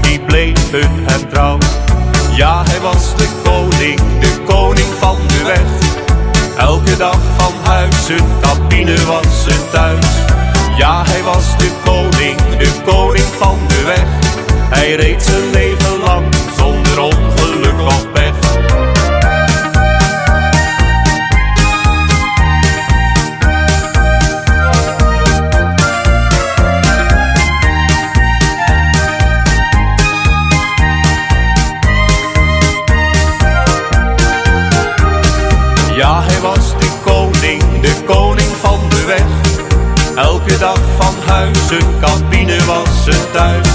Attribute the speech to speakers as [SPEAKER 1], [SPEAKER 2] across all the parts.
[SPEAKER 1] Die
[SPEAKER 2] bleven hem trouw. Ja, hij was de koning, de koning van de weg. Elke dag van huis, zijn cabine was zijn thuis. Ja, hij was de koning, de koning van de weg. Hij reed zijn leven lang zonder ongeluk of zijn cabine was zijn thuis.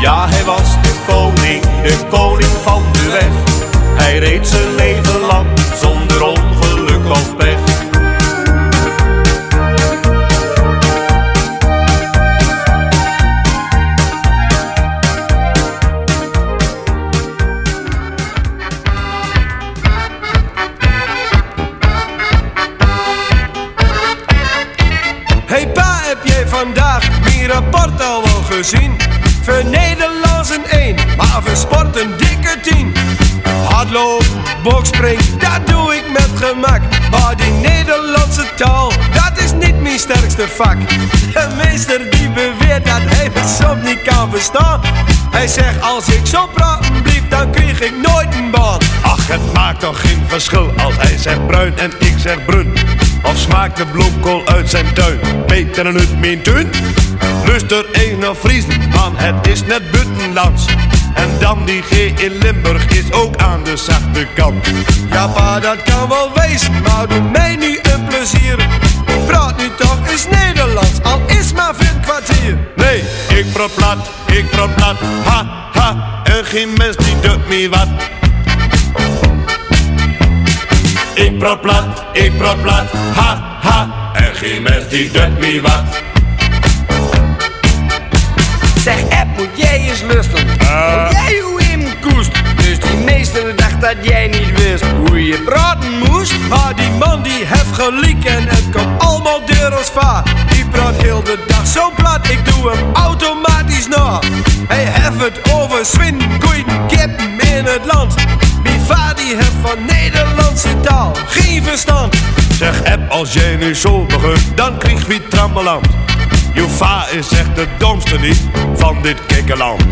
[SPEAKER 2] Ja, hij was de koning, de koning van de weg. Hij reed zijn leven lang zonder ongeluk of pech.
[SPEAKER 3] Hardlopen, bokspring, dat doe ik met gemak. Maar die Nederlandse taal, dat is niet mijn sterkste vak. De meester die beweert dat hij me soms niet kan verstaan. Hij zegt als ik zo praten blief, dan kreeg ik nooit een baan.
[SPEAKER 4] Ach, het maakt toch geen verschil als hij zegt bruin en ik zeg brun. Of smaakt de bloemkool uit zijn tuin beter dan uit mijn? Lust er een naar Friesen, man, het is net buitenlands. Dan die G in Limburg is ook aan de zachte kant.
[SPEAKER 3] Ja pa, dat kan wel wezen, maar doe mij nu een plezier. Praat nu toch eens Nederlands, al is maar voor een kwartier.
[SPEAKER 4] Nee, ik praat plat, ik praat plat, ha, ha. En geen mens die doet me wat. Ik praat plat, ik praat plat, ha, ha. En geen mens die doet me wat.
[SPEAKER 5] Zeg, App, moet jij eens lusten.
[SPEAKER 4] Ah.
[SPEAKER 5] Die meester dacht dat jij niet wist hoe je praten moest.
[SPEAKER 3] Maar die man die heeft gelijk en het komt allemaal deur als vaar. Die praat heel de dag zo plat, ik doe hem automatisch na. Hij heeft het over zwin, koeien, kippen in het land. Vader die heeft van Nederlandse taal geen verstand.
[SPEAKER 4] Zeg app, als jij nu zo dan krijg wie trammeland. Je va is echt de domste niet van dit kikkerland.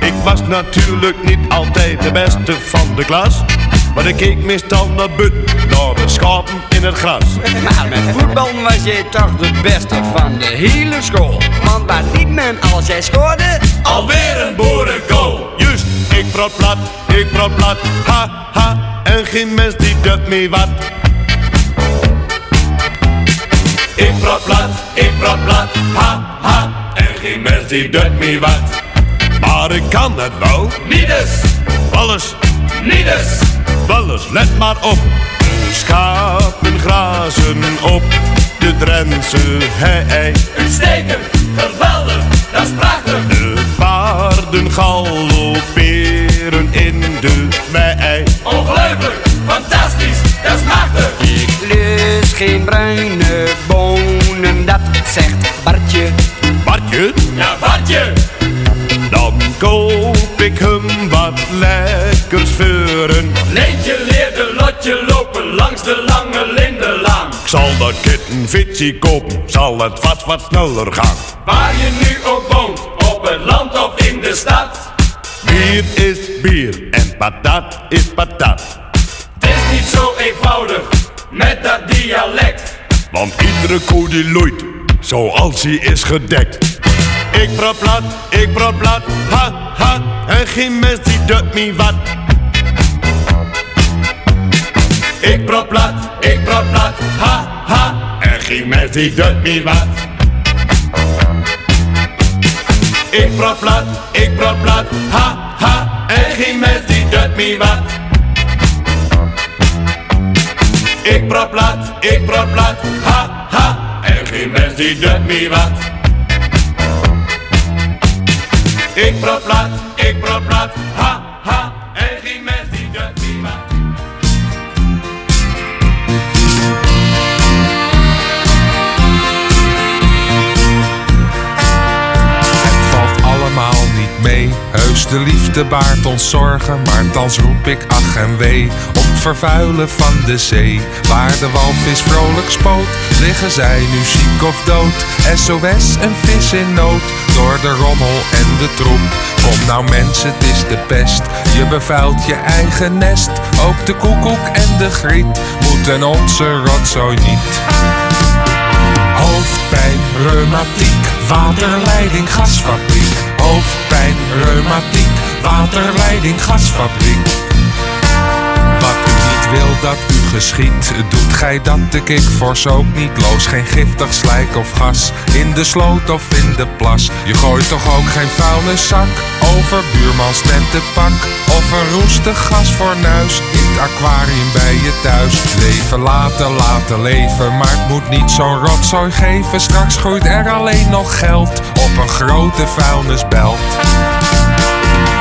[SPEAKER 4] Ik was natuurlijk niet altijd de beste van de klas. Maar ik keek meestal naar buiten, naar de schapen in het gras.
[SPEAKER 5] Maar met voetbal was jij toch de beste van de hele school. Want waar liep men als jij scoorde?
[SPEAKER 4] Alweer een boerenkool. Juist, ik praat plat, ik praat plat, ha, ha. En geen mens die doet me wat. Ik praat plat, ik praat plat, ha, ha. En geen mens die doet me wat. Maar ik kan het wel.
[SPEAKER 3] Niets,
[SPEAKER 4] Alles,
[SPEAKER 3] niets.
[SPEAKER 4] alles, let maar op. De schapen grazen op de Drentse hei.
[SPEAKER 3] Uitstekend, geweldig, dat is prachtig.
[SPEAKER 4] De paarden galopperen in de wei.
[SPEAKER 3] Ongelooflijk, fantastisch, dat is machtig.
[SPEAKER 5] Ik lust geen bruine bonen, dat zegt Bartje.
[SPEAKER 4] Bartje,
[SPEAKER 3] Ja, Bartje,
[SPEAKER 4] dan koop ik hem wat lekkers veuren.
[SPEAKER 3] Leentje leerde lotje lopen langs de lange lindenlaan.
[SPEAKER 4] Ik zal dat kitten fitsie kopen, zal het wat wat sneller gaan.
[SPEAKER 3] Waar je nu ook woont, op het land of in de stad.
[SPEAKER 4] Bier is bier en patat is patat.
[SPEAKER 3] Het is niet zo eenvoudig met dat dialect.
[SPEAKER 4] Want iedere koe die loeit, zoals hij is gedekt. Ik praat plat, ik praat plat, ha ha. En geen mens die doet me wat. Ik praat plat, ik praat plat, ha ha. En geen mens die doet me wat. Ik praat plat, ik praat plat, ha ha. En geen mens die doet me wat. Ik praat plat, ik praat plat, ha ha. En geen mens die doet me wat. Ik praat plat, ik praat plat, ha ha. En geen mens die doet me wat.
[SPEAKER 6] Het valt allemaal niet mee. Heus, de liefde baart ons zorgen. Maar thans roep ik ach en wee. Vervuilen van de zee. Waar de walvis vrolijk spoot. Liggen zij nu ziek of dood. SOS, een vis in nood. Door de rommel en de troep. Kom nou mensen, het is de pest. Je bevuilt je eigen nest. Ook de koekoek en de griet. Moeten onze rotzooi niet. Hoofdpijn, reumatiek, waterleiding, gasfabriek. Hoofdpijn, reumatiek, waterleiding, gasfabriek. Wil dat u geschiet, doet gij dat de ik fors ook niet loos. Geen giftig slijk of gas, in de sloot of in de plas. Je gooit toch ook geen vuilniszak over buurmans pak. Of een roestig gasfornuis in het aquarium bij je thuis. Leven laten, laten leven, maar het moet niet zo'n rotzooi geven. Straks groeit er alleen nog geld op een grote vuilnisbelt.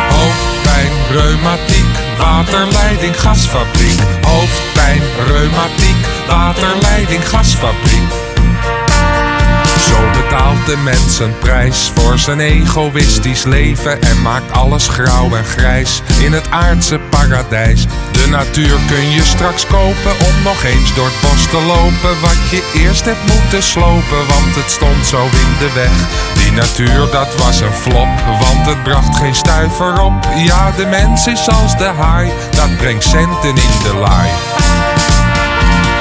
[SPEAKER 6] Hoofdpijn, reumatiek, waterleiding, gasfabriek. Hoofdpijn, reumatiek, waterleiding, gasfabriek. Zo betaalt de mens een prijs voor zijn egoïstisch leven en maakt alles grauw en grijs in het aardse paradijs. De natuur kun je straks kopen om nog eens door het bos te lopen. Wat je eerst hebt moeten slopen, want het stond zo in de weg. Natuur, dat was een flop, want het bracht geen stuiver op. Ja, de mens is als de haai, dat brengt centen in de laai.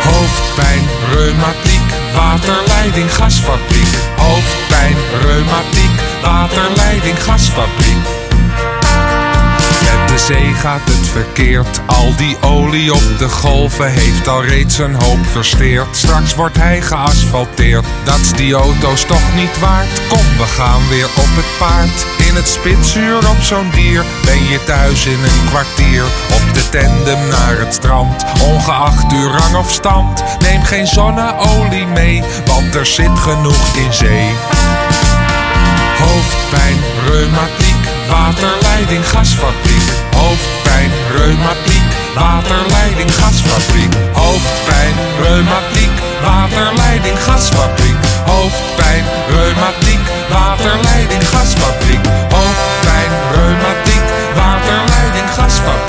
[SPEAKER 6] Hoofdpijn, reumatiek, waterleiding, gasfabriek. Hoofdpijn, reumatiek, waterleiding, gasfabriek. Zee gaat het verkeerd. Al die olie op de golven heeft al reeds een hoop versteerd. Straks wordt hij geasfalteerd. Dat's die auto's toch niet waard. Kom, we gaan weer op het paard. In het spitsuur op zo'n dier ben je thuis in een kwartier. Op de tandem naar het strand, ongeacht uw rang of stand. Neem geen zonneolie mee, want er zit genoeg in zee. Hoofdpijn, reumatiek, waterleiding, gasfabriek. Hoofdpijn, reumatiek, waterleiding, gasfabriek. Hoofdpijn, reumatiek, waterleiding, gasfabriek. Hoofdpijn, reumatiek, waterleiding, gasfabriek. Hoofdpijn, reumatiek, waterleiding, gasfabriek.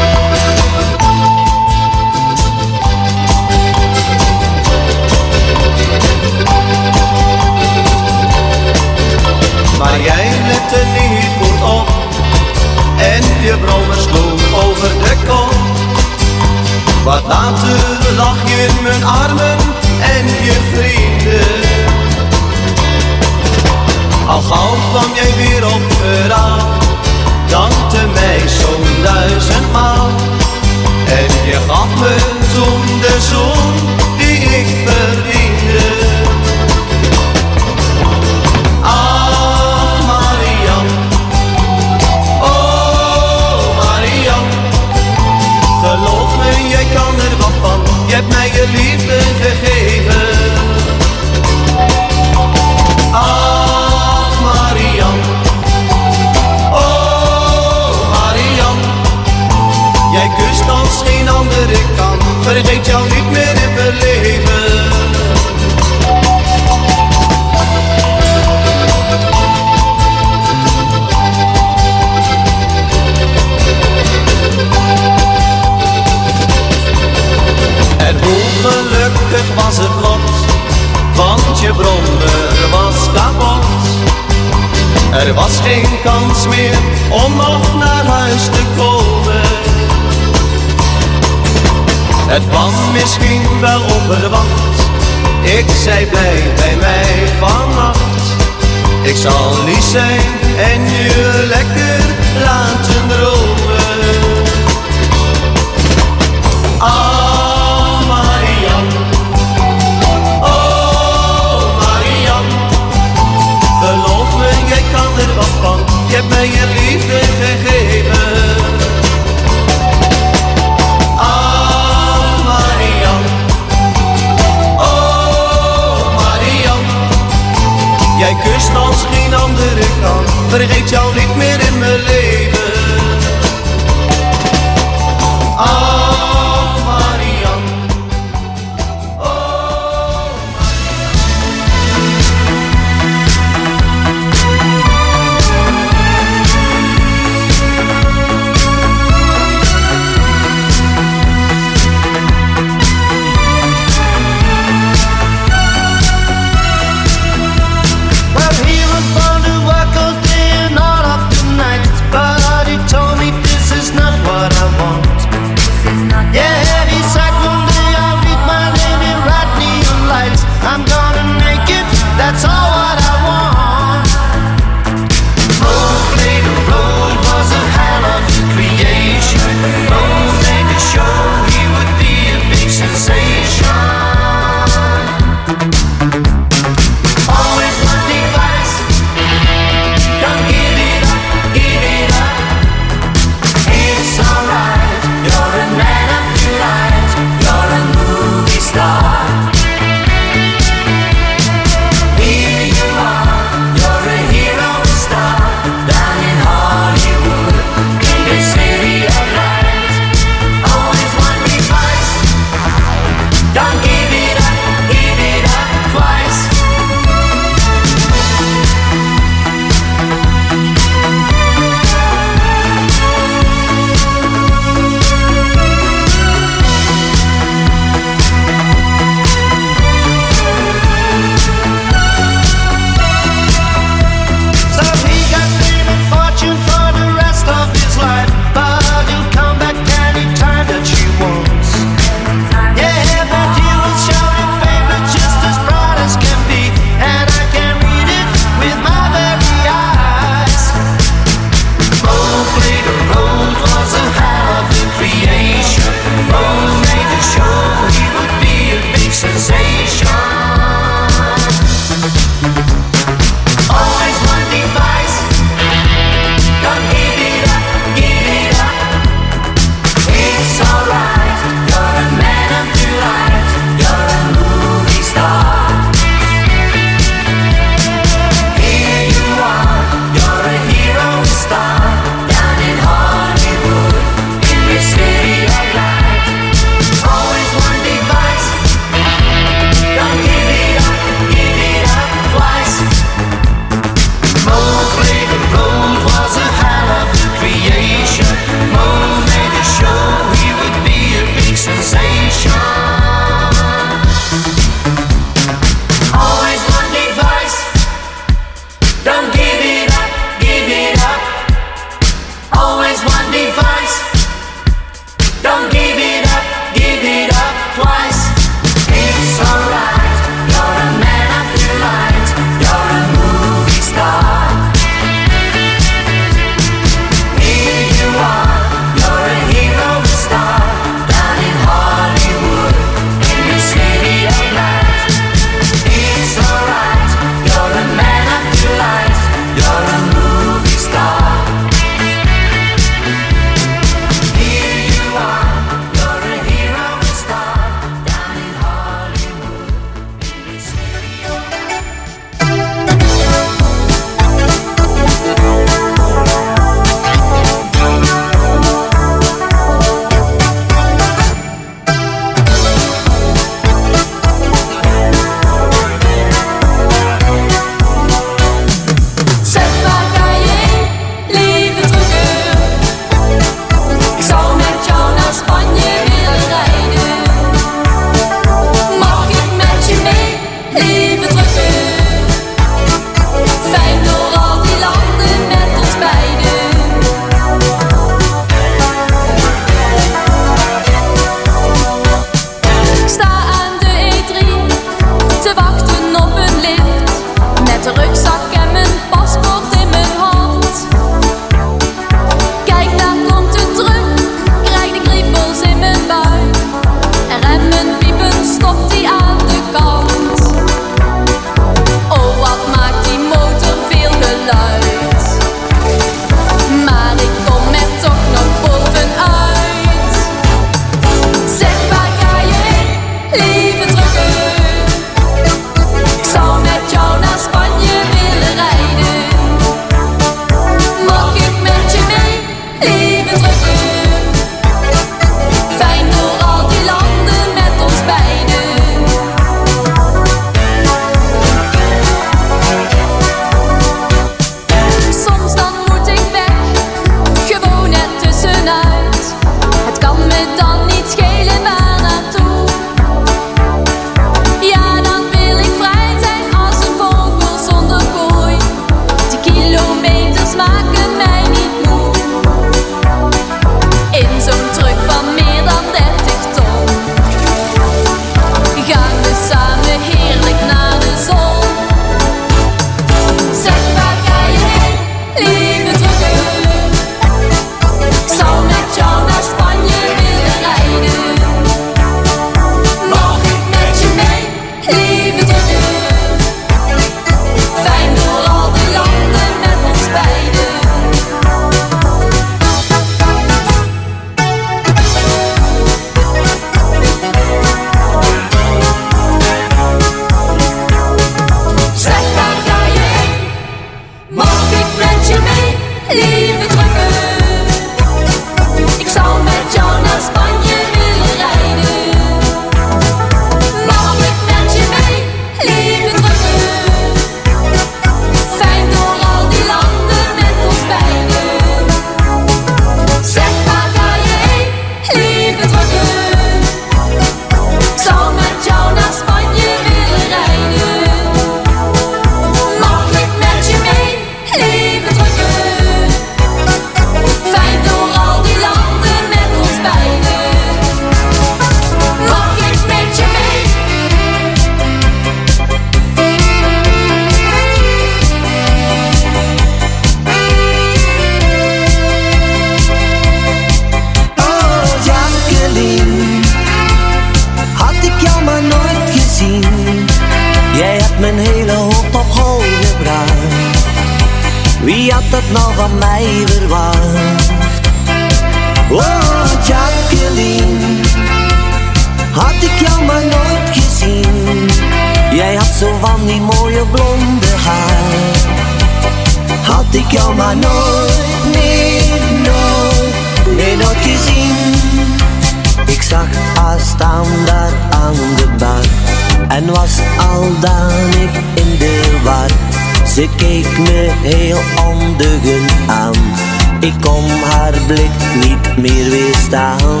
[SPEAKER 6] Kom haar blik niet meer weerstaan.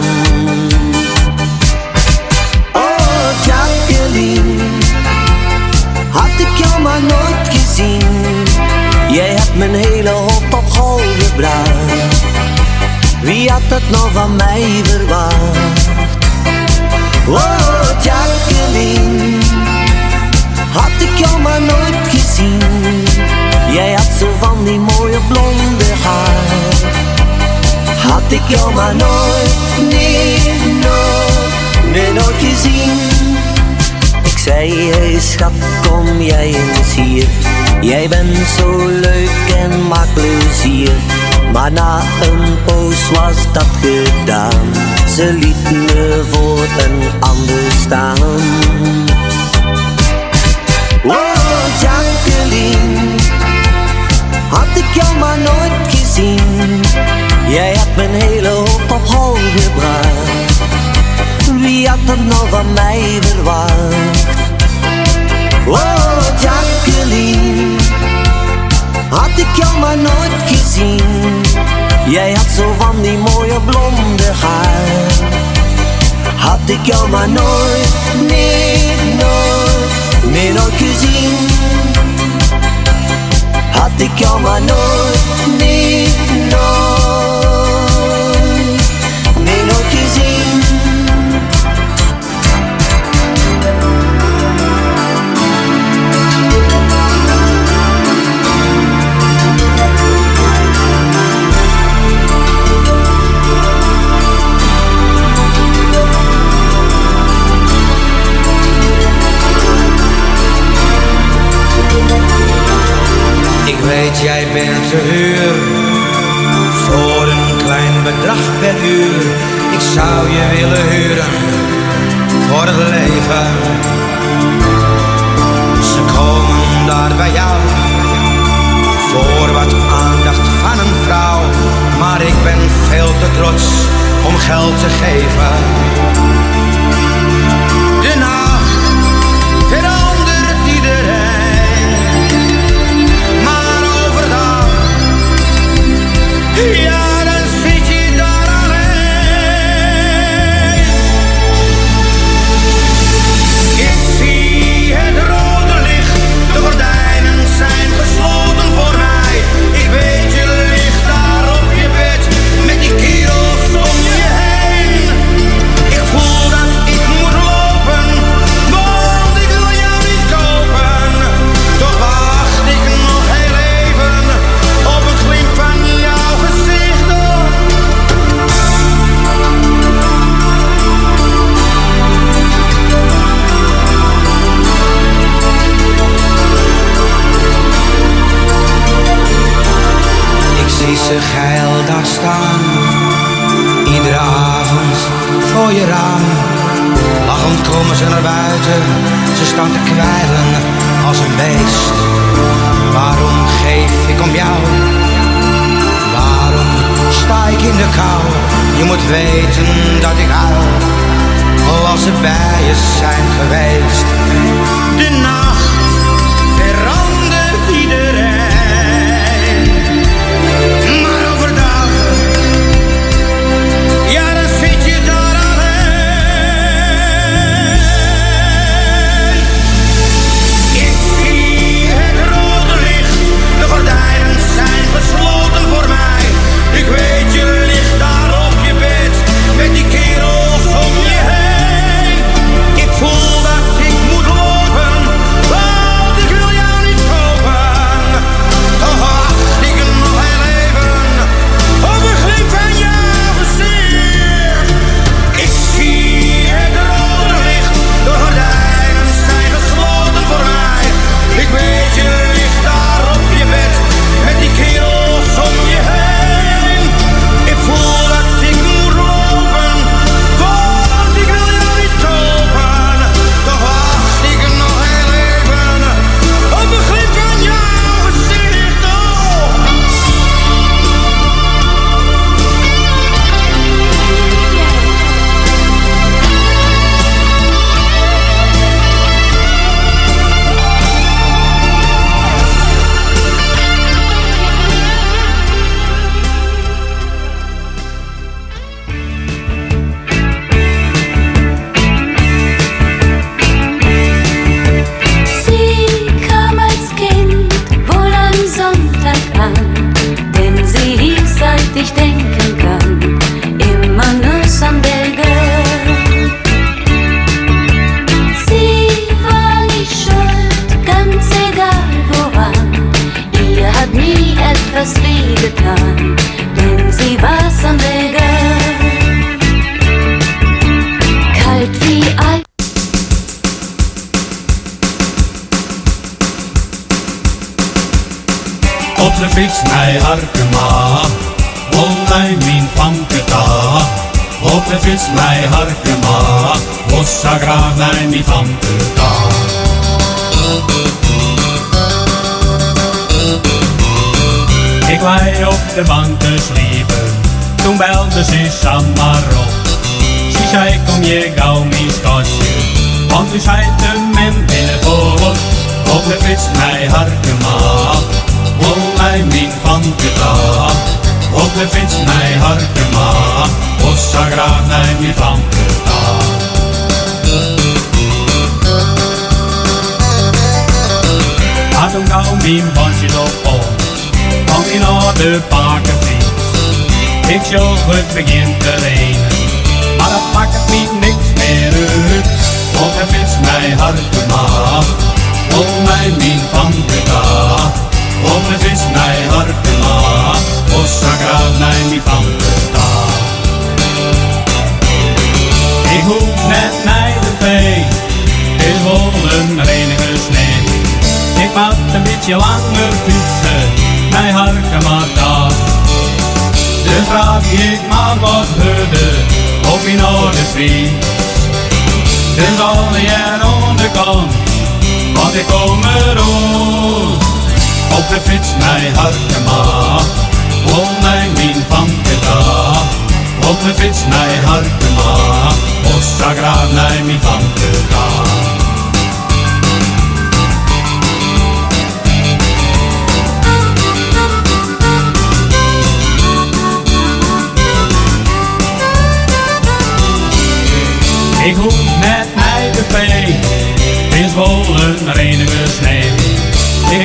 [SPEAKER 6] Oh, Jacqueline, had ik jou maar nooit
[SPEAKER 3] gezien. Jij hebt mijn hele hoop op hol gebracht. Wie had dat nou van mij verwacht? Oh, Jacqueline, had ik jou maar nooit gezien. Jij had zo van die mooie blonde haar. Had ik jou maar nooit, nee, nooit, nee, nooit gezien. Ik zei, hey schat, kom jij eens hier. Jij bent zo leuk en maakt plezier. Maar na een poos was dat gedaan. Ze liet me voor een ander staan. Oh, Jacqueline. Had ik jou maar nooit gezien. Jij hebt mijn hele hoop op hol gebracht. Wie had dat nog van mij verwacht? Oh, Jacqueline. Had ik jou maar nooit gezien. Jij had zo van die mooie blonde haar. Had ik jou maar nooit, nee, nooit, nee, nooit gezien. Take kan man aldrig no. weet jij bent te huur. Voor een klein bedrag per uur. Ik zou je willen huren Voor het leven. Ze komen daar bij jou Voor wat aandacht van een vrouw. Maar ik ben veel te trots om geld te geven. staan te kwijlen als een beest. Waarom geef ik om jou? Waarom sta ik in de kou? Je moet weten dat ik hou, als het bijen zijn geweest. De nacht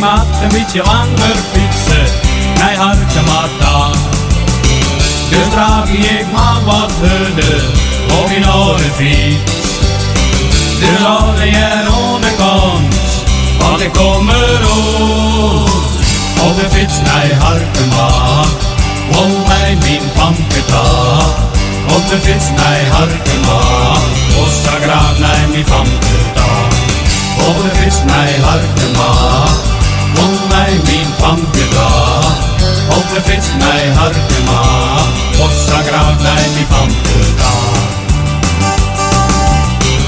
[SPEAKER 3] mat en bikkje langer fikse. Nei, har ikke mat da. Dus draag ik maar wat hudde op in orde fiets. Dus al de jaren komt, want ik kom er Op de fiets naar Harkenbach, om bij mijn pampeta. Op de fiets
[SPEAKER 7] naar Harkenbach, was daar graag naar mijn pampeta. Op de fiets naar mat والله مين فانقدا mij nei harkema
[SPEAKER 8] Vossa graag nei mi fantuda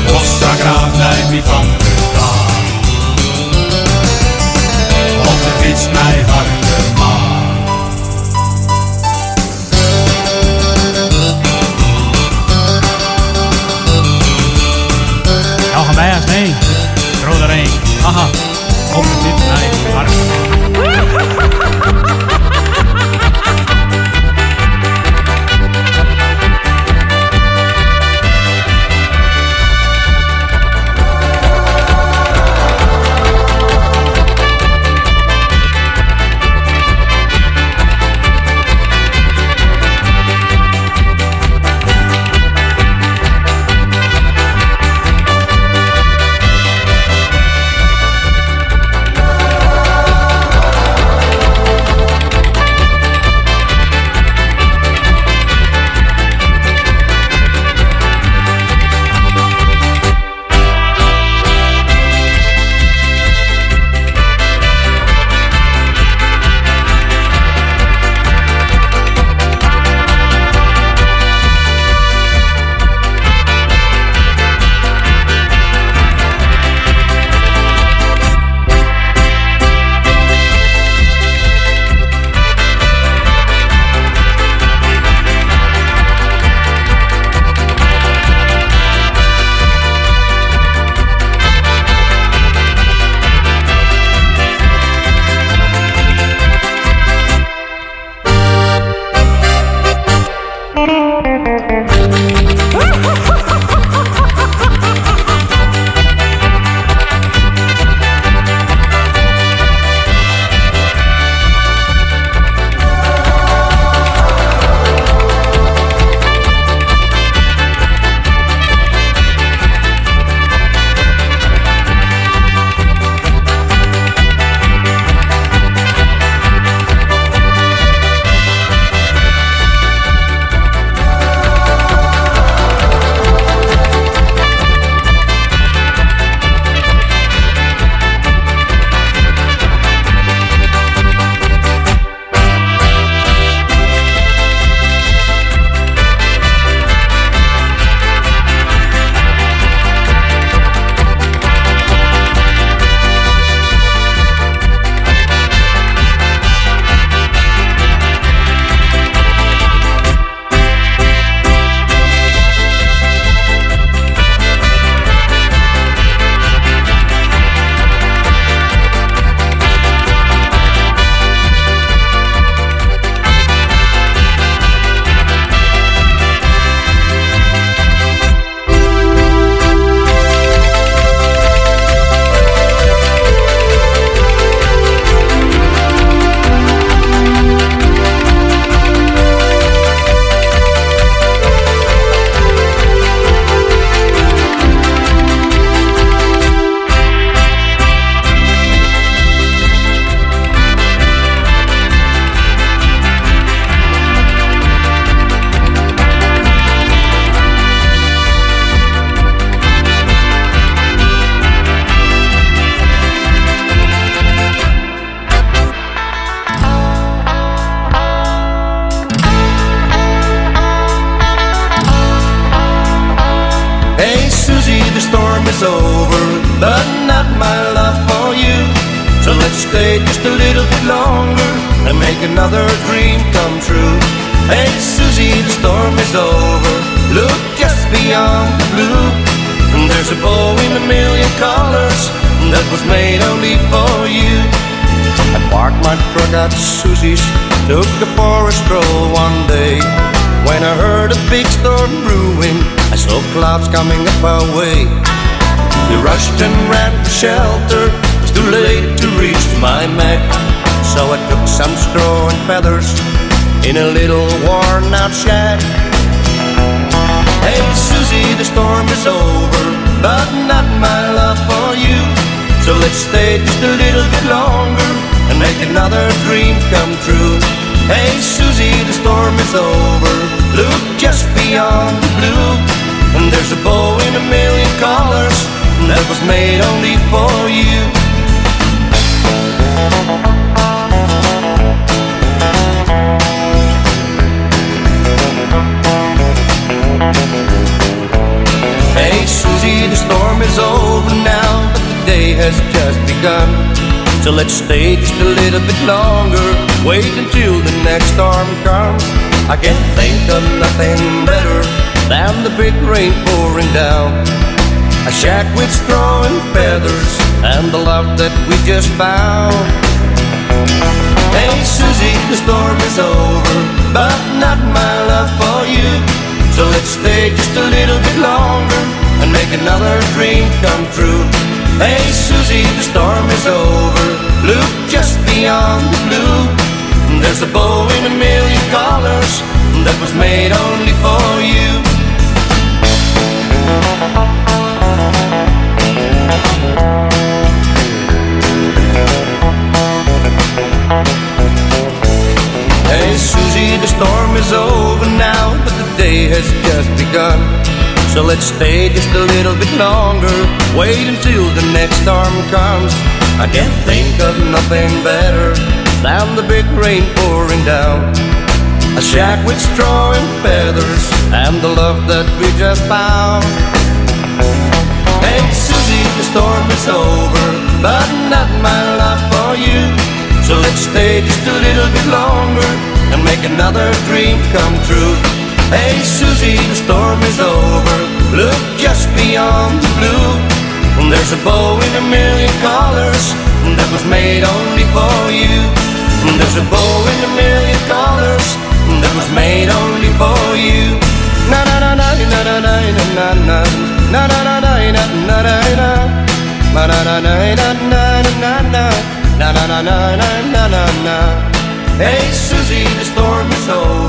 [SPEAKER 8] Vossa op nei fiets mij Hoppet nei harkema Jag har med mig, broder Aha op zit mijn. shelter.
[SPEAKER 9] It's too late to reach my Mac. So I took some straw and feathers in a little worn out shack. Hey, Susie, the storm is over, but not my love for you. So let's stay just a little bit longer and make another dream come true. Hey, Susie, the storm is over. Look just beyond the blue, and there's a bow in a million colors that was made only for you. Hey Susie, the storm is over now, but the day has just begun. So let's stay just a little bit longer. Wait until the next storm comes. I can think of nothing better than the big rain pouring down. A shack with straw and feathers and the love that we just found. Hey Susie, the storm is over, but not my love for you. So let's stay just a little bit longer and make another dream come true. Hey Susie, the storm is over. Look just beyond the blue. There's a bow in a million colors that was made only for you. Hey Susie, the storm is over now, but the day has just begun. So let's stay just a little bit longer, wait until the next storm comes. I can't think of nothing better than the big rain pouring down. A shack with straw and feathers, and the love that we just found. The storm is over, but not my love for you. So let's stay just a little bit longer and make another dream come true.
[SPEAKER 10] Hey Susie, the storm is over. Look just beyond the blue. There's a bow in a million colors that was made only for you. There's a bow in a million colors that was made only for you. Na na na na na na na na na na na na na na na na na na na na na na na na na na na Hey Susie, the storm is over,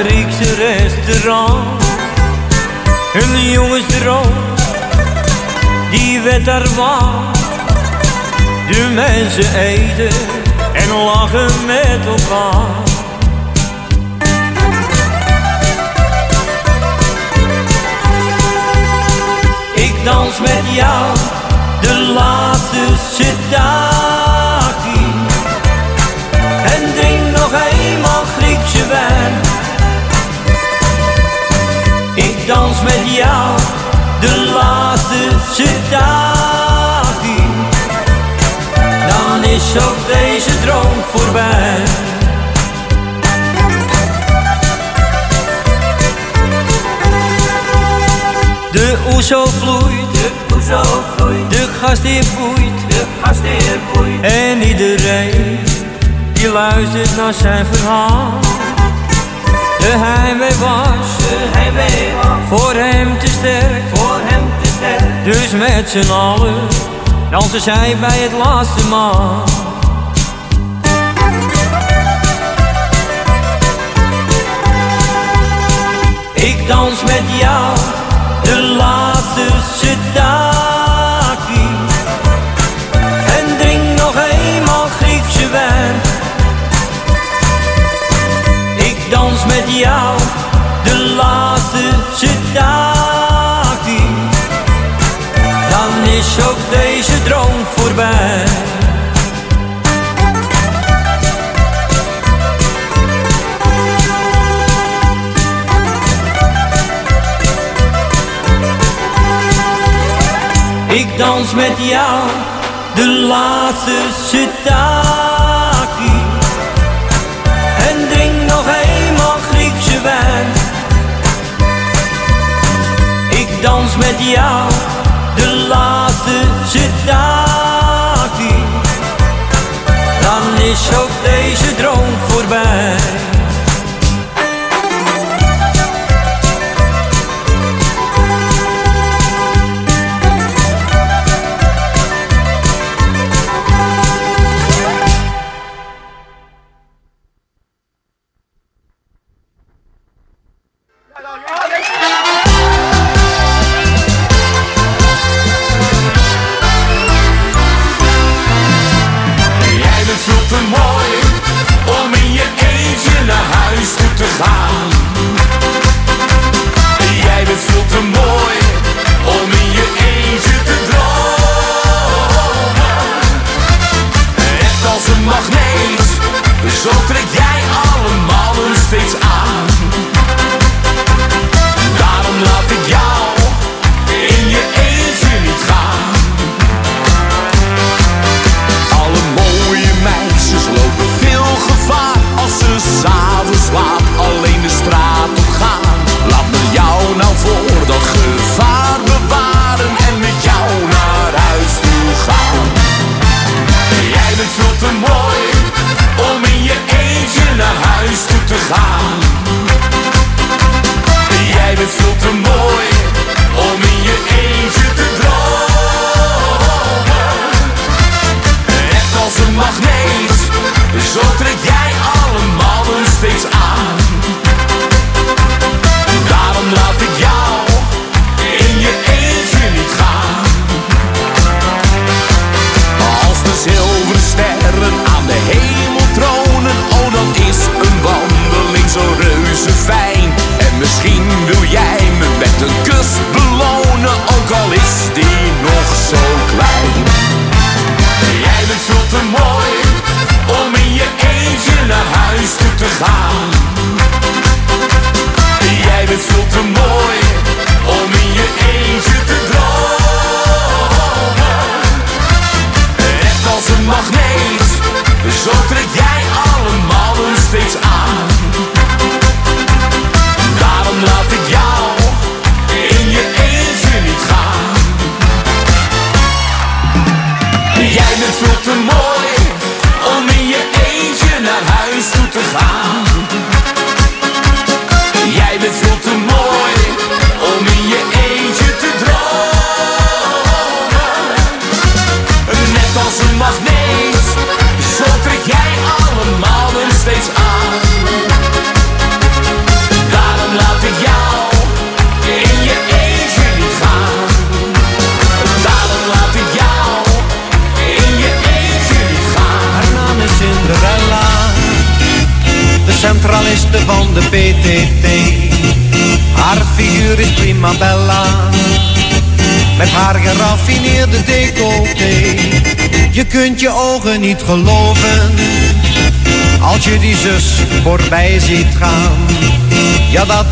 [SPEAKER 10] zijn
[SPEAKER 11] Griekse restaurant. Een jongensdroom, die werd daar waar. De mensen eten en lachen met elkaar. Ik dans met jou de laatste Sedaki En drink nog eenmaal dans met jou. De laatste Sedaki Dan is ook deze droom voorbij. De oezo vloeit, de oezo vloeit, de gastheer boeit, de gastheer boeit. En iedereen die luistert naar zijn verhaal. De heimwee was, de heimwee was, voor hem te sterk, voor hem te sterk. Dus met z'n allen dansen zij bij het laatste maal. Ik dans met jou de laatste Sedaki En drink nog eenmaal Griekse wijn Met jou de laatste Sedaki Dan is ook deze droom voorbij. Ik dans met jou de laatste Sedaki En drink nog Ik dans met jou de laatste Sedaki Dan is ook deze droom voorbij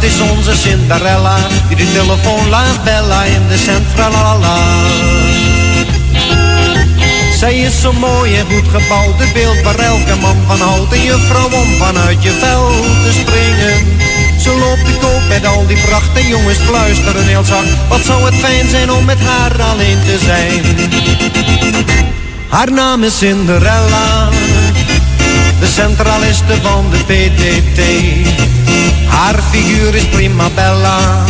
[SPEAKER 7] dat is onze Cinderella, die de telefoon laat bellen in de centrala. Zij is zo mooi en goed gebouwd, het beeld waar elke man van houdt. En je vrouw om vanuit je vel te springen. Ze loopt de koop met al die pracht en jongens fluisteren heel zacht. Wat zou het fijn zijn om met haar alleen te zijn. Haar naam is Cinderella, de centraliste van de PTT. Haar figuur is prima bella,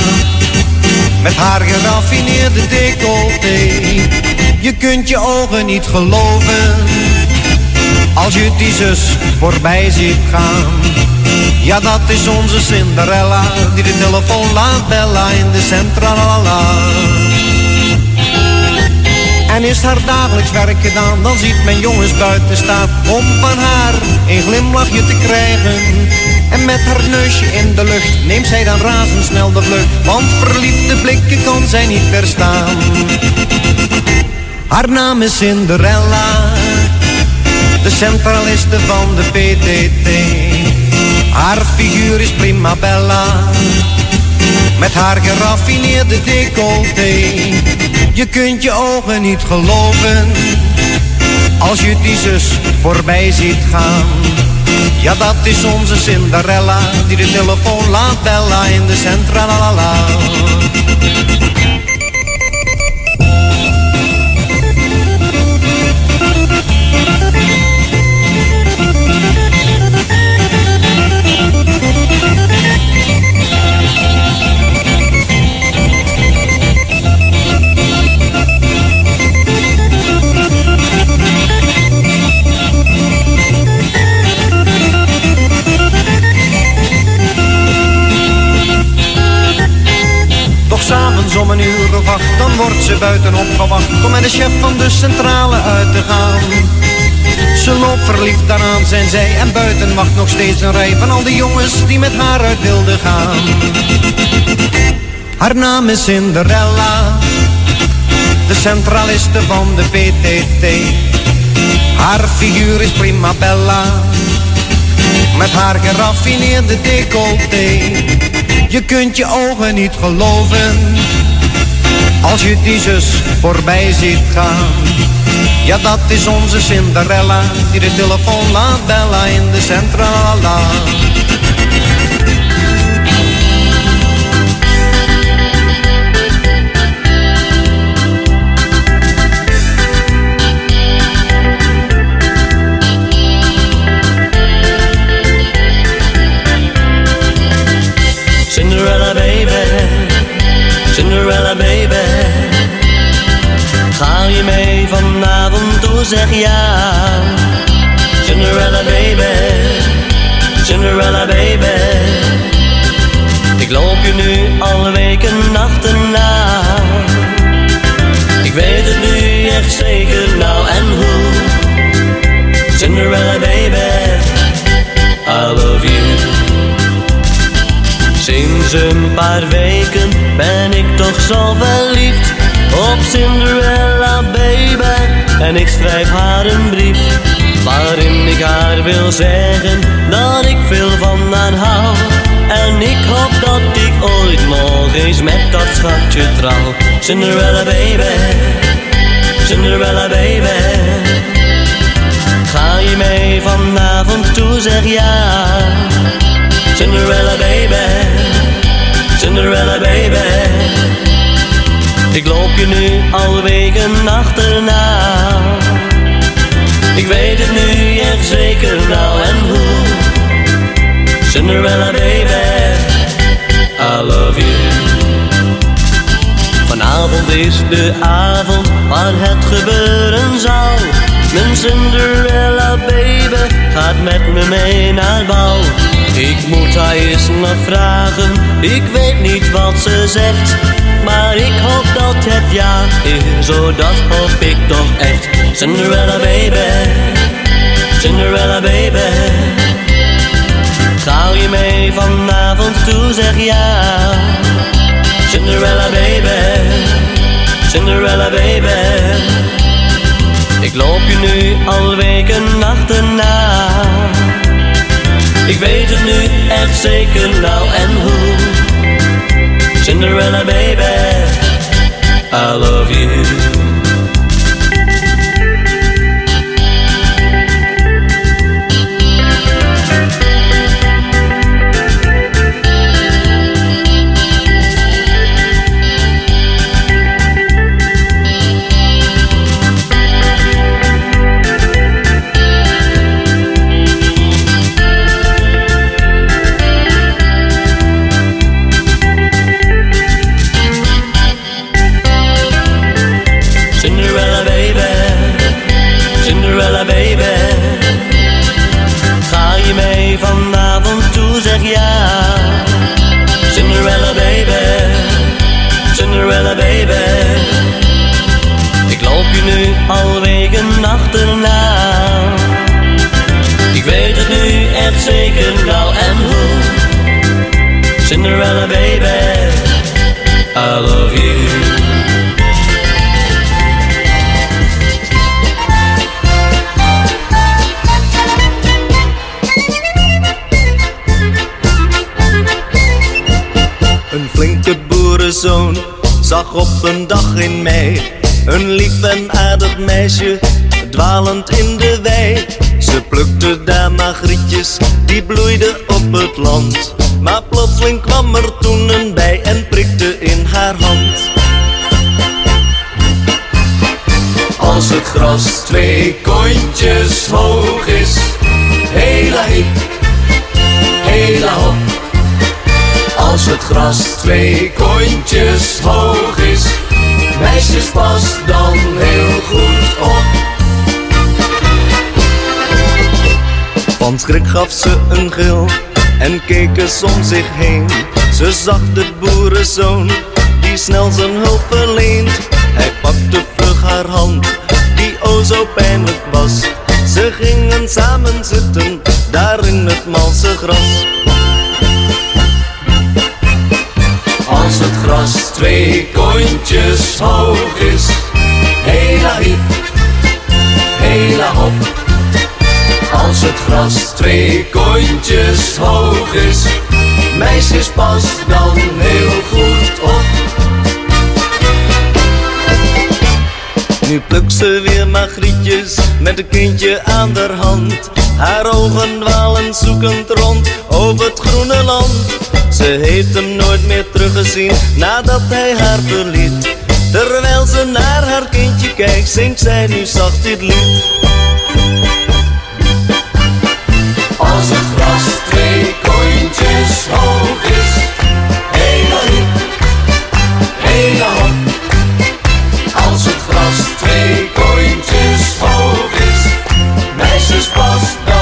[SPEAKER 7] met haar geraffineerde decolleté. Je kunt je ogen niet geloven, als je die zus voorbij ziet gaan. Ja, dat is onze Cinderella, die de telefoon laat bellen in de centrala. En is haar dagelijks werk gedaan, dan ziet men jongens buiten staan om van haar een glimlachje te krijgen. En met haar neusje in de lucht neemt zij dan razendsnel de vlucht, want verliefde blikken kan zij niet weerstaan. Haar naam is Cinderella, de centraliste van de PTT. Haar figuur is prima bella, met haar geraffineerde decolleté. Je kunt je ogen niet geloven, als je die zus voorbij ziet gaan. Ja, dat is onze Cinderella, die de telefoon laat bellen in de centrala. Doch ze buiten opgewacht om met de chef van de centrale uit te gaan. Ze loopt verliefd, daaraan zijn zij en buiten wacht nog steeds een rij van al die jongens die met haar uit wilden gaan. Haar naam is Cinderella, de centraliste van de PTT. Haar figuur is prima bella, met haar geraffineerde decolleté. Je kunt je ogen niet geloven, als je die zus voorbij ziet gaan. Ja, dat is onze Cinderella, die de telefoon laat bellen in de centrala.
[SPEAKER 12] Cinderella baby, Cinderella zeg ja. Cinderella baby, Cinderella baby. Ik loop je nu alle weken achterna. Ik weet het nu echt zeker, nou en hoe. Cinderella baby, I love you. Sinds een paar weken ben ik toch zo verliefd op Cinderella baby. En ik schrijf haar een brief waarin ik haar wil zeggen dat ik veel van haar hou. En ik hoop dat ik ooit nog eens met dat schatje trouw. Cinderella baby, Cinderella baby. Ga je mee vanavond toe zeg ja. Cinderella baby, Cinderella baby. Ik loop je nu al weken achterna. Ik weet het nu echt zeker nou en hoe. Cinderella baby, I love you. Vanavond is de avond waar het gebeuren zal. Mijn Cinderella baby gaat met me mee naar bal. Ik moet haar eens nog vragen, ik weet niet wat ze zegt. Maar ik hoop dat het ja is, zodat hoop ik toch echt. Cinderella baby, Cinderella baby. Ga je mee vanavond toe, zeg ja. Cinderella baby, Cinderella baby. Ik loop je nu al weken achterna. Ik weet het nu echt zeker nou en hoe. Cinderella baby, I love you. Cinderella baby, I love you.
[SPEAKER 13] Een flinke boerenzoon zag op een dag in mei Een lief en aardig meisje dwalend in de wei. Ze plukte daar magrietjes, die bloeiden op het land plotseling kwam er toen een bij en prikte in haar hand
[SPEAKER 10] Als het gras twee kontjes hoog is, hela hip, hela hop. Als het gras twee kontjes hoog is, meisjes pas dan heel goed op.
[SPEAKER 13] Van schrik gaf ze een gil en keek eens om zich heen. Ze zag de boerenzoon die snel zijn hulp verleent. Hij pakte vlug haar hand, die o zo pijnlijk was. Ze gingen samen zitten, daar in het malse gras.
[SPEAKER 10] Als het gras twee kontjes hoog is, hela hip, hela hop. Als het gras twee kontjes hoog is, meisjes pas dan heel goed op.
[SPEAKER 13] Nu plukt ze weer magrietjes met een kindje aan haar hand. Haar ogen dwalen zoekend rond over het groene land. Ze heeft hem nooit meer teruggezien nadat hij haar verliet. Terwijl ze naar haar kindje kijkt, zingt zij nu zacht dit lied.
[SPEAKER 10] Twee kontjes hoog is, hela hip, hela. Als het gras twee kontjes hoog is, meisjes pas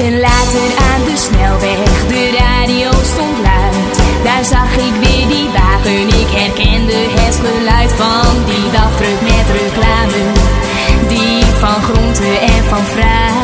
[SPEAKER 14] weken later aan de snelweg, de radio stond luid. Daar zag ik weer die wagen, ik herkende het geluid van die dagdruk met reclame.
[SPEAKER 15] Die van groente en
[SPEAKER 16] van fruit.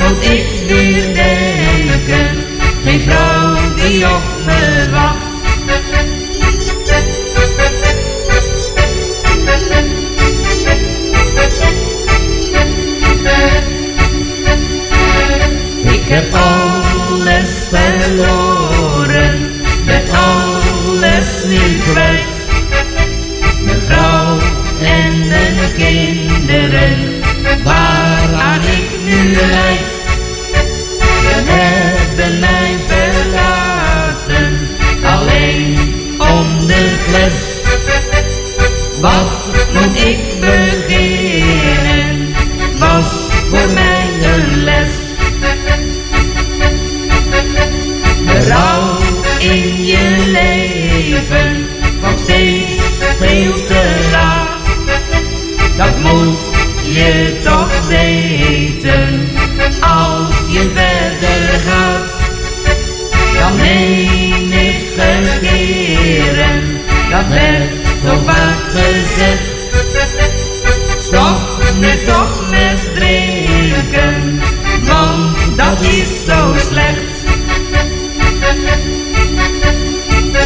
[SPEAKER 16] Moet ik weer denken, geen vrouw die op me wacht. Ik heb alles verloren, ben alles nu kwijt. Mijn vrouw en mijn kinderen, waaraan ik nu leid. Hebben mij verlaten, alleen om de fles. Wat moet ik beginnen, was voor mij een les. Berouw in je leven, want steeds veel te laat. Dat moet je toch weten, als je verder gaat. Dan meen ik keren, dat werd zo vaak gezegd. Stop nu toch met drinken, want dat is zo slecht.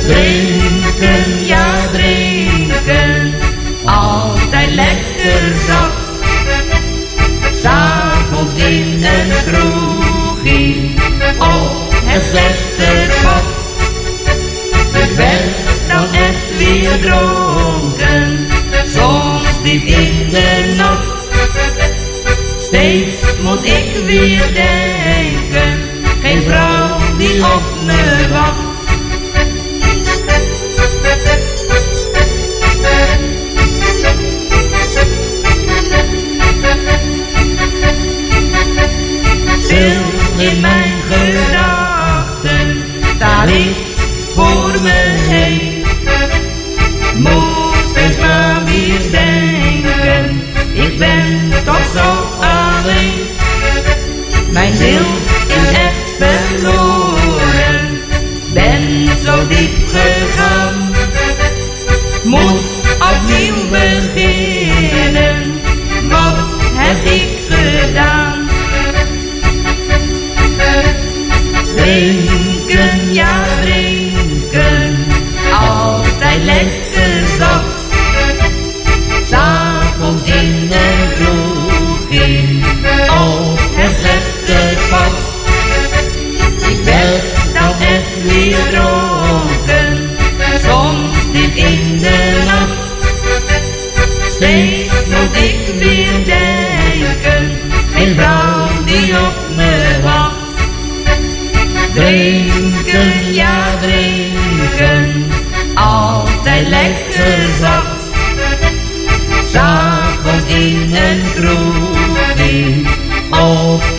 [SPEAKER 16] Drinken, ja drinken, altijd lekker. oh, het beste pad. Ik ben dan echt weer dronken, soms diep in de nacht. Steeds moet ik weer denken, geen vrouw die op me wacht. in my Alleen voor me heen. Moet eens maar weer denken,
[SPEAKER 1] ik ben toch zo alleen. Mijn ziel is echt verloren, ben zo diep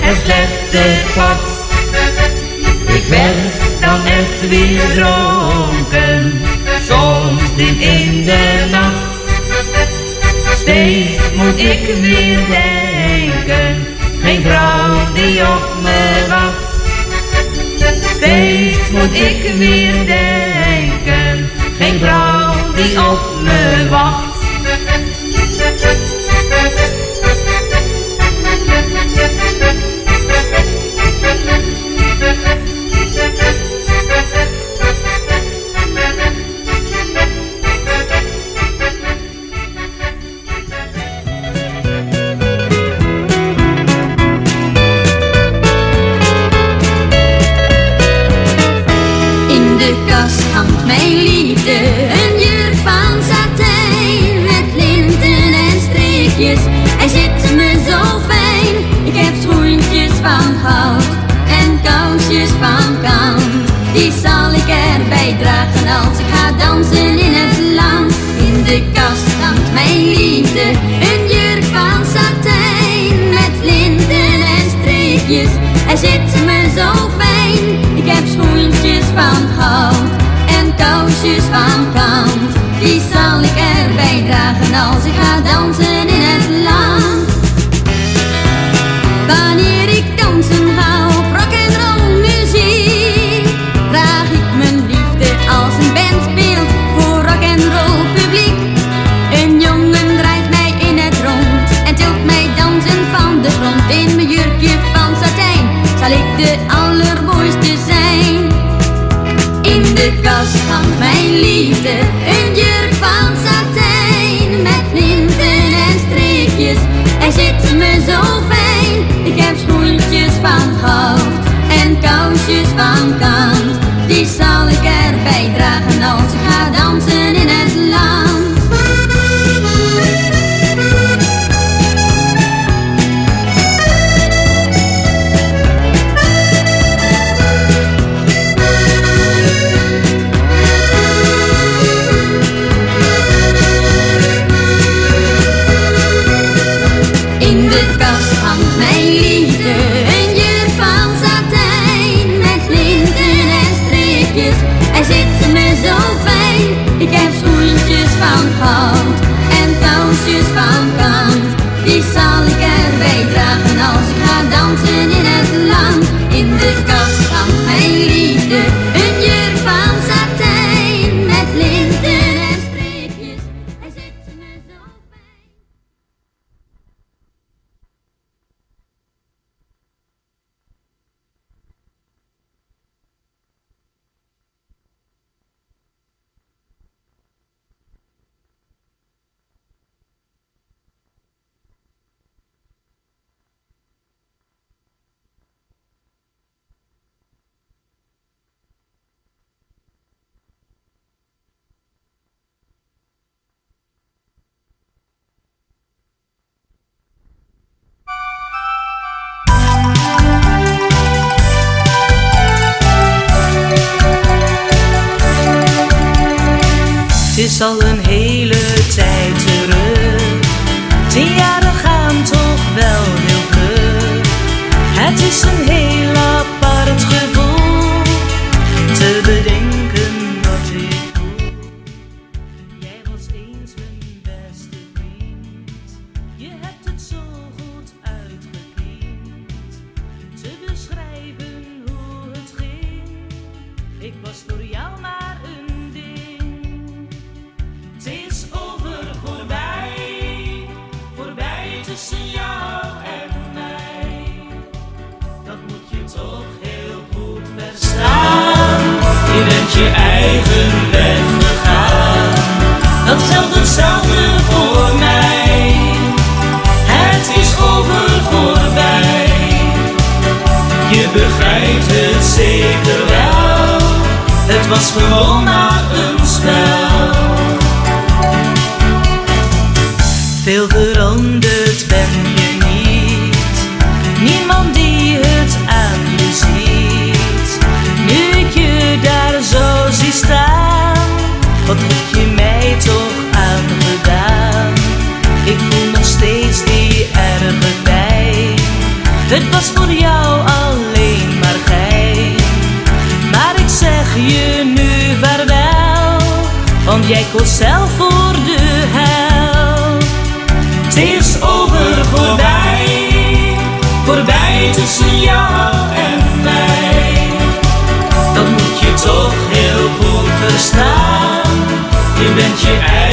[SPEAKER 1] Het slechte pad, Ik werd dan echt weer dronken, soms diep in de nacht. Steeds moet ik weer denken, Mijn vrouw die op me
[SPEAKER 17] wacht. Steeds moet ik weer denken, geen vrouw die
[SPEAKER 10] op me wacht.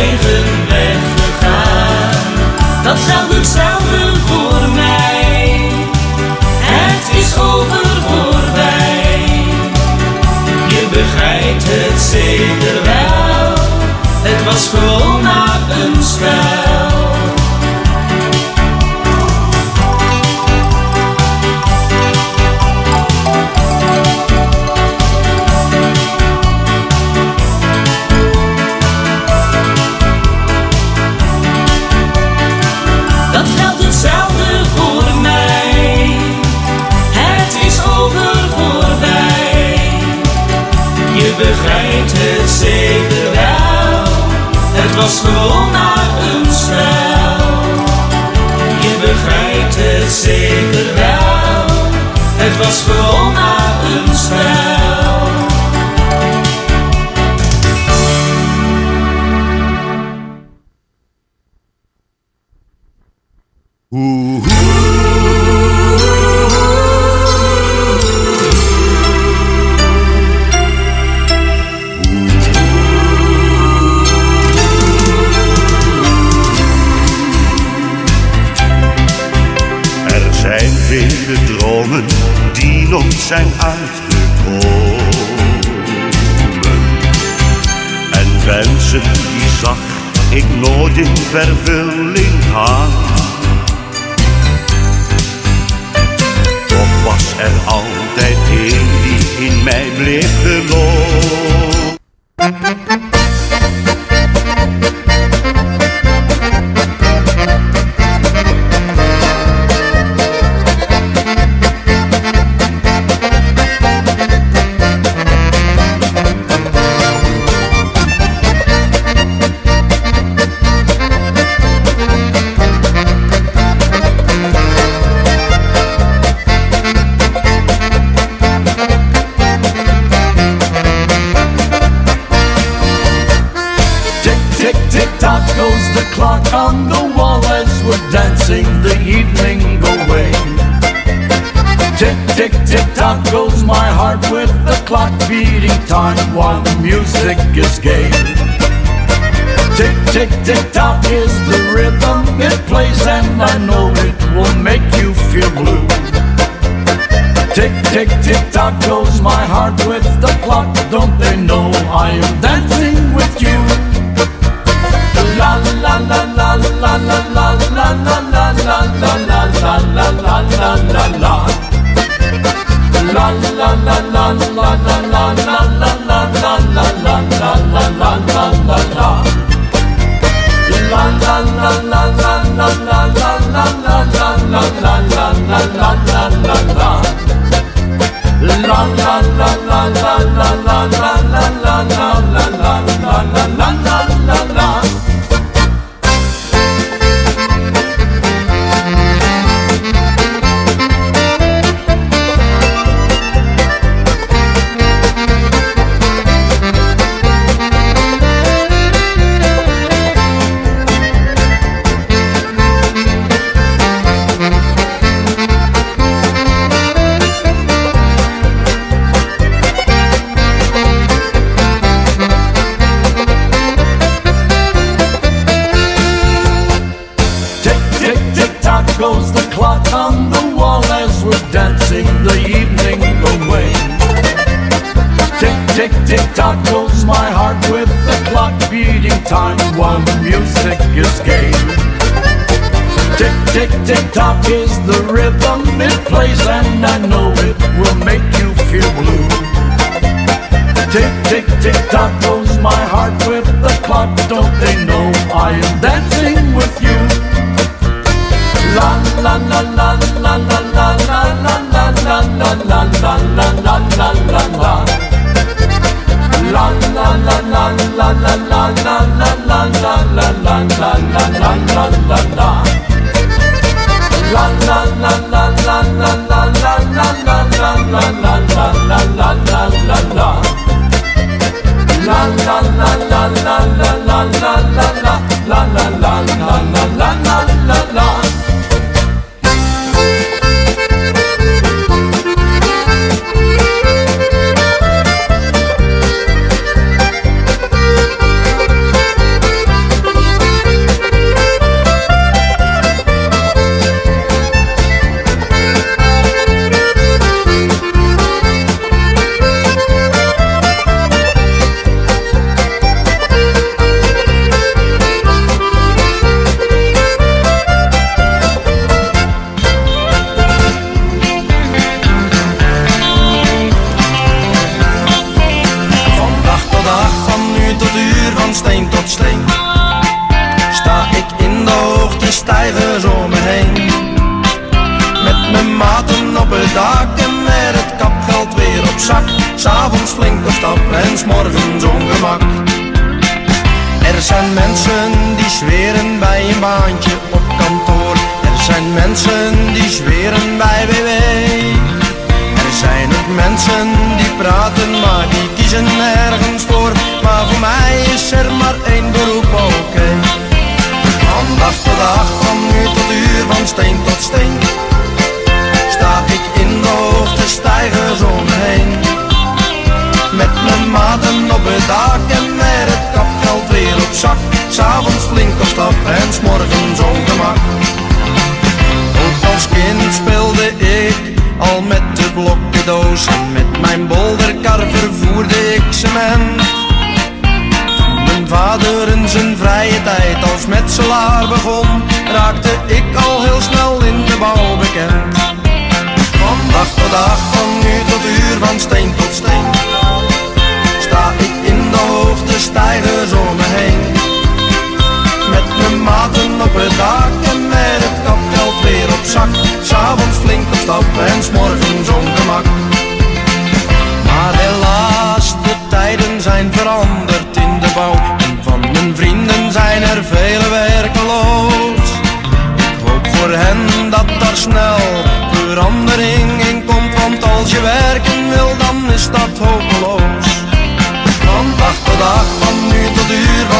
[SPEAKER 10] eigen weg. Dat zal hetzelfde voor mij. Het is over voorbij. Je begrijpt het zeker wel. Het was gewoon. als gewoon naar een spel. Je begrijpt het zeker wel, het was gewoon naar een spel.
[SPEAKER 9] ver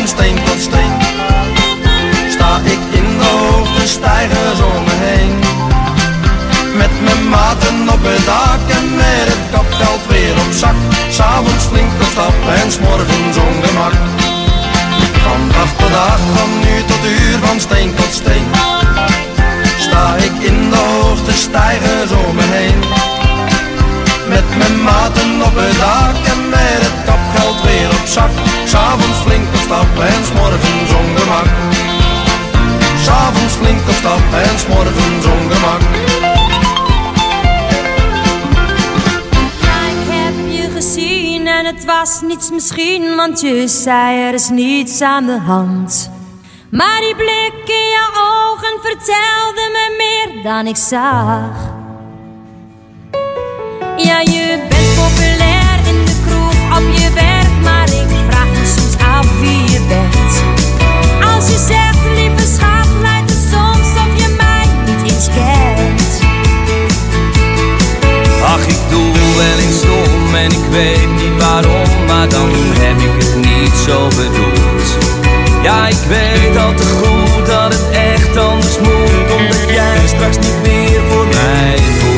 [SPEAKER 18] van steen tot steen sta ik in de hoogte stijgers om me heen. Met mijn maten op het dak en met het kapgeld weer op zak. S'avonds flink op stap en s'morgens ongemak. Van dag tot dag, van uur tot uur, van steen tot steen. Sta ik in de hoogte stijgers om me heen. Met mijn maten op het dak en met het kapgeld weer op zak. S'avonds flink op stap en s'morgens ongemak. S'avonds flink op stap en s'morgens ongemak. Ik
[SPEAKER 19] heb je gezien en het was niets misschien, want je zei er is niets aan de hand. Maar die blik in je ogen vertelde me meer dan ik zag. Ja, je bent populair in de kroeg op je werk, maar ik vraag me soms af wie je bent. Als je zegt, lieve schat, lijkt het soms of je mij niet eens kent.
[SPEAKER 12] Ach, ik doe wel eens dom en ik weet niet waarom, maar dan heb ik het niet zo bedoeld. Ja, ik weet al te goed dat het echt anders moet, omdat jij straks niet meer voor mij voelt.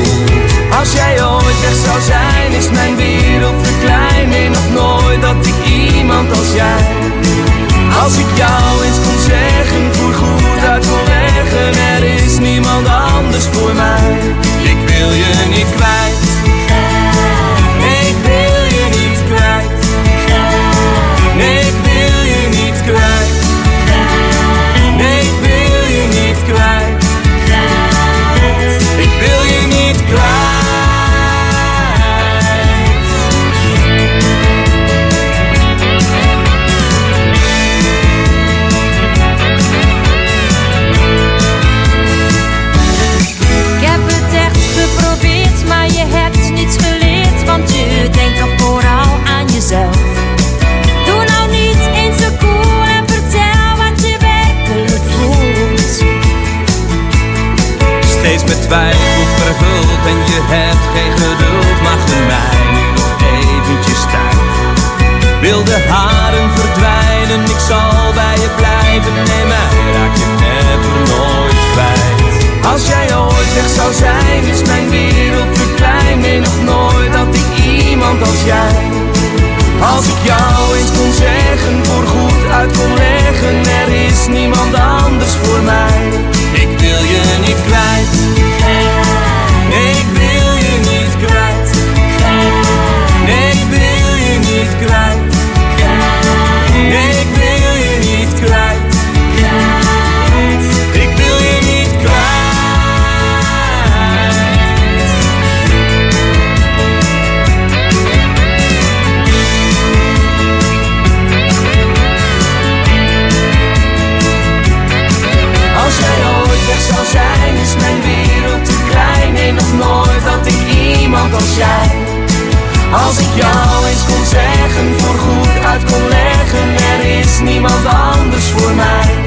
[SPEAKER 12] Als jij ooit weg zou zijn, is mijn wereld te klein. Nee, nog nooit dat ik iemand als jij. Als ik jou eens kon zeggen, voor goed uit wil leggen, er is niemand anders voor mij. Ik wil je niet kwijt. Genoeg vervuld en je hebt geen geduld, mag er mij nu nog eventjes tijd. Wilde haren verdwijnen, ik zal bij je blijven, nee mij raak je never nooit kwijt. Als jij ooit weg zou zijn, is mijn wereld te klein, nog nooit had ik iemand als jij. Als ik jou eens kon zeggen, voor goed uit kon leggen, er is niemand anders voor mij. Ik wil je niet kwijt. Uit er is niemand anders voor mij.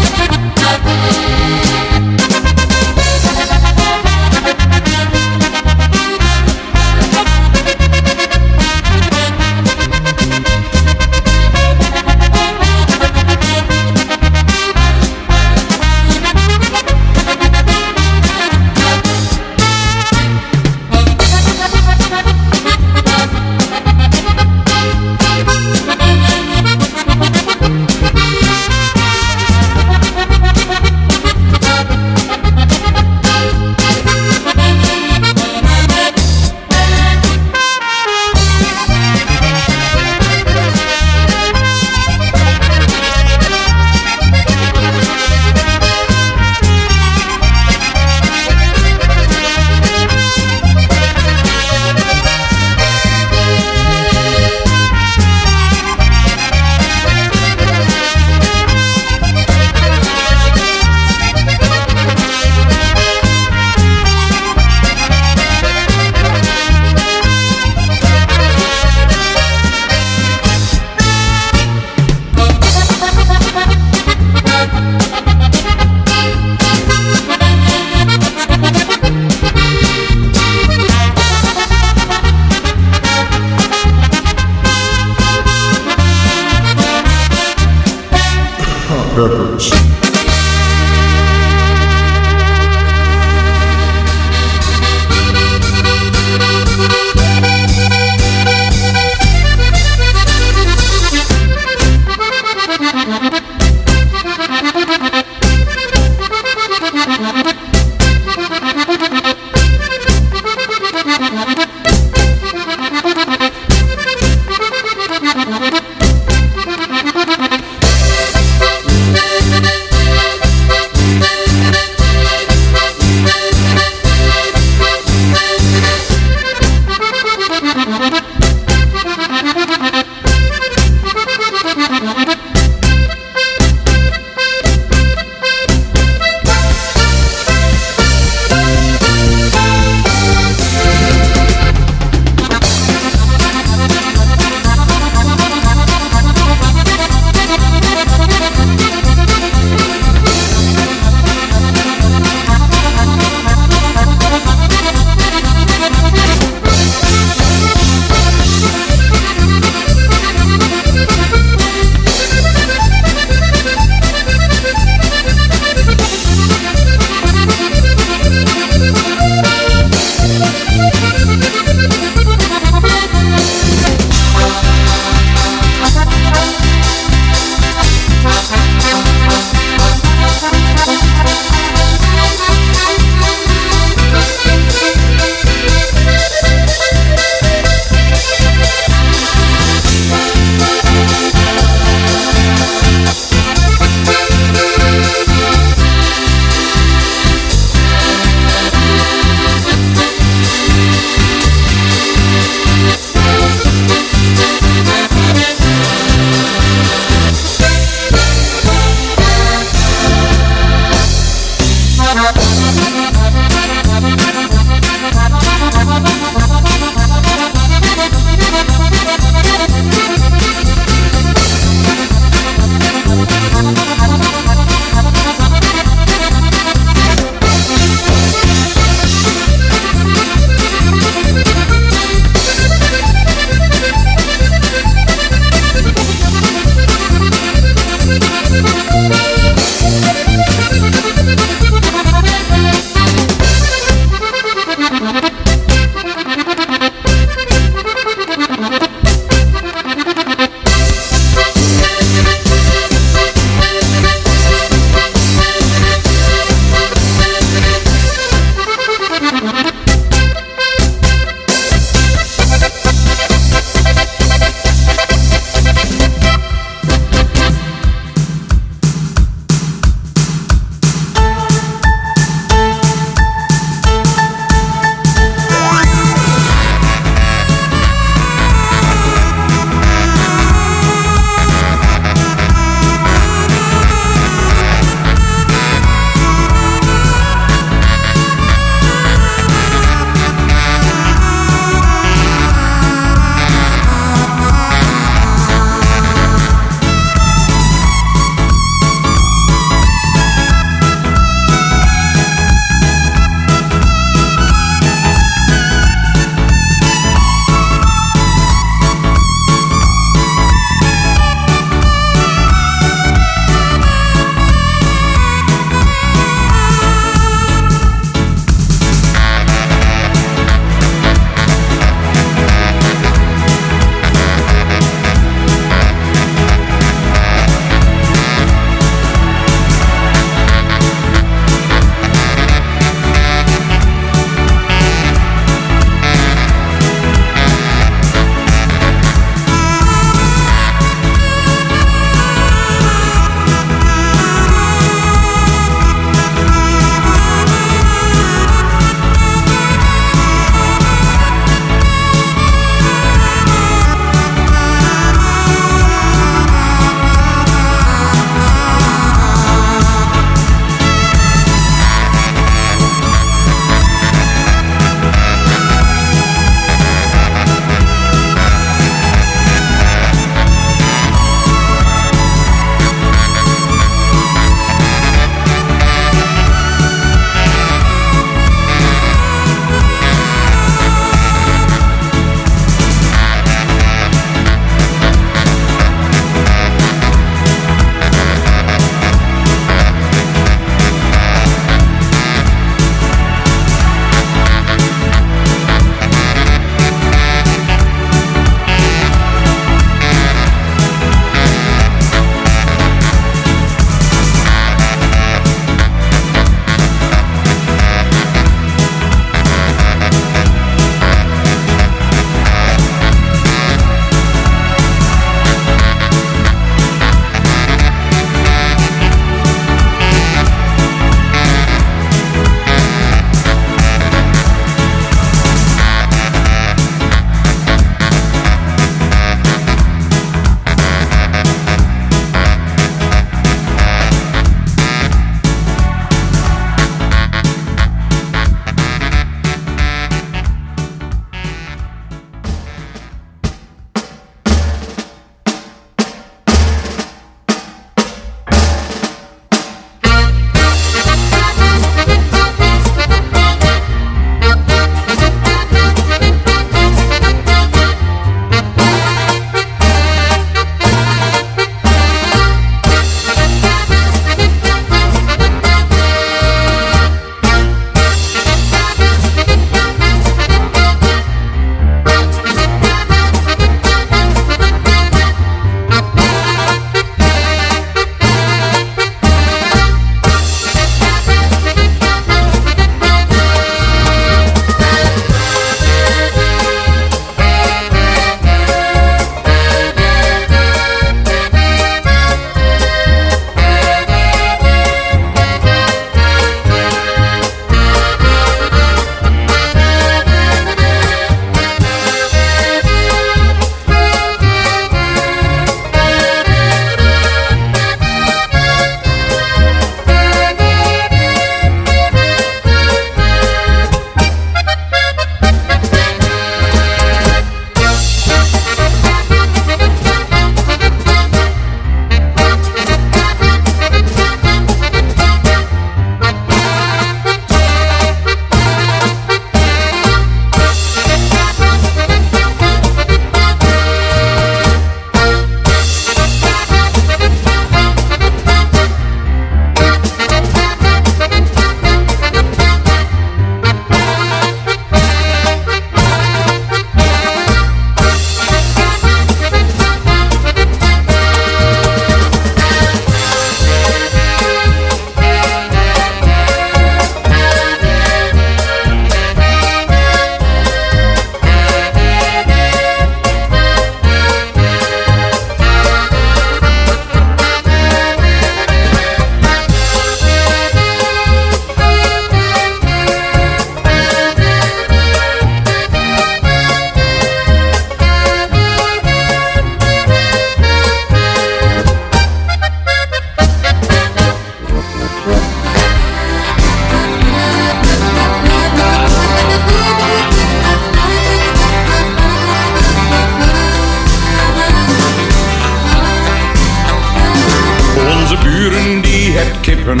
[SPEAKER 20] Kippen,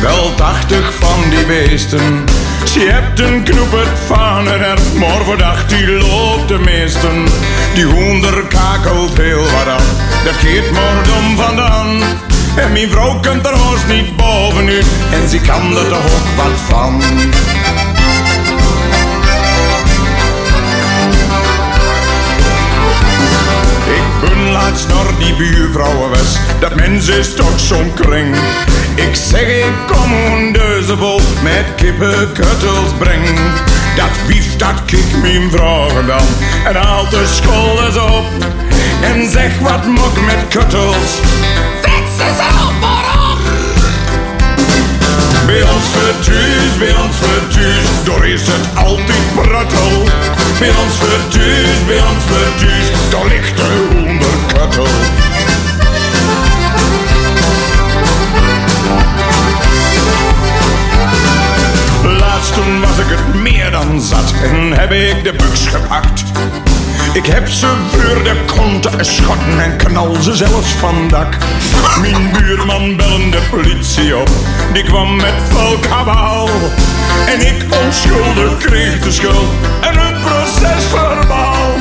[SPEAKER 20] wel tachtig van die beesten. Ze hebt een knoepert van een maar verdacht die loopt de meesten. Die hoender kakelt heel wat af, dat keert maar vandaan. En mijn vrouw kunt er haast niet bovenuit, en ze kan er toch ook wat van. Ben laatst naar die buurvrouwen was, dat mens is toch zo'n kring. Ik zeg ik kom een deuze vol met kippenkuttels breng. Dat wief dat kik mijn vragen dan en haalt de school eens op. En zeg wat mok met kuttels. Fix maar op! Bij ons vertuus, bij ons vertuus, door is het altijd pruttel. Bij ons vertuus, bij ons vertuus, daar ligt de onderkuttel. Toen was ik het meer dan zat en heb ik de buks gepakt. Ik heb ze voor de konten schotten en knal ze zelfs van dak. Mijn buurman bellen de politie op, die kwam met vol kabaal. En ik onschuldig kreeg de schuld en een proces verbaal.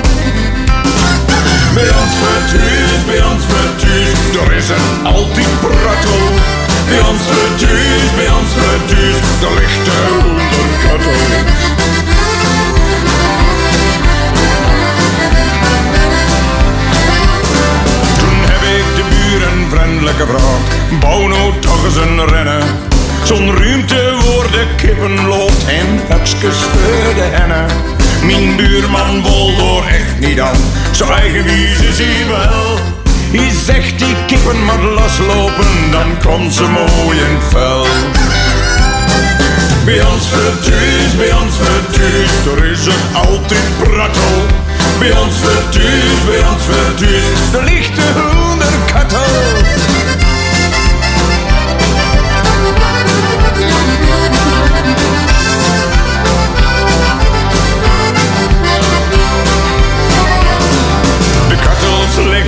[SPEAKER 20] Bij ons vertuus, bij ons vertuus, er is een altijd pruttel. Bij ons vertuus, bij ons vertuus, daar ligt de onderkattel. Toen heb ik de buren vriendelijke vraag, bouw nou toch eens een rennen. Zo'n ruimte voor de kippen loopt en hupsjes voor hennen. Mijn buurman wil door echt niet aan, zo eigenwijs is hij wel. Hij zegt die kippen maar loslopen, dan komt ze mooi in vel. Bij ons vertuus, bij ons vertuus, er is het altijd prattel. Bij ons vertuus, bij ons vertuus, er ligt de hoenderkattel. De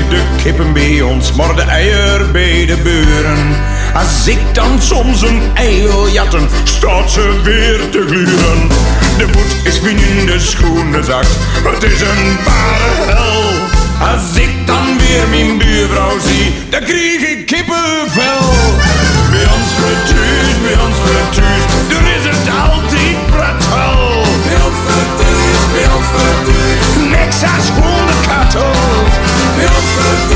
[SPEAKER 20] de kippen bij ons, maar de eier bij de buren. Als ik dan soms een ei wil jatten, staat ze weer te gluren. De moed is binnen de schoenenzak, het is een ware hel. Als ik dan weer mijn buurvrouw zie, dan krijg ik kippenvel. Bij ons vertuus, bij ons vertuus, er is het altijd pratel. Bij ons vertuus, bij ons vertuus, niks als ons vertuus,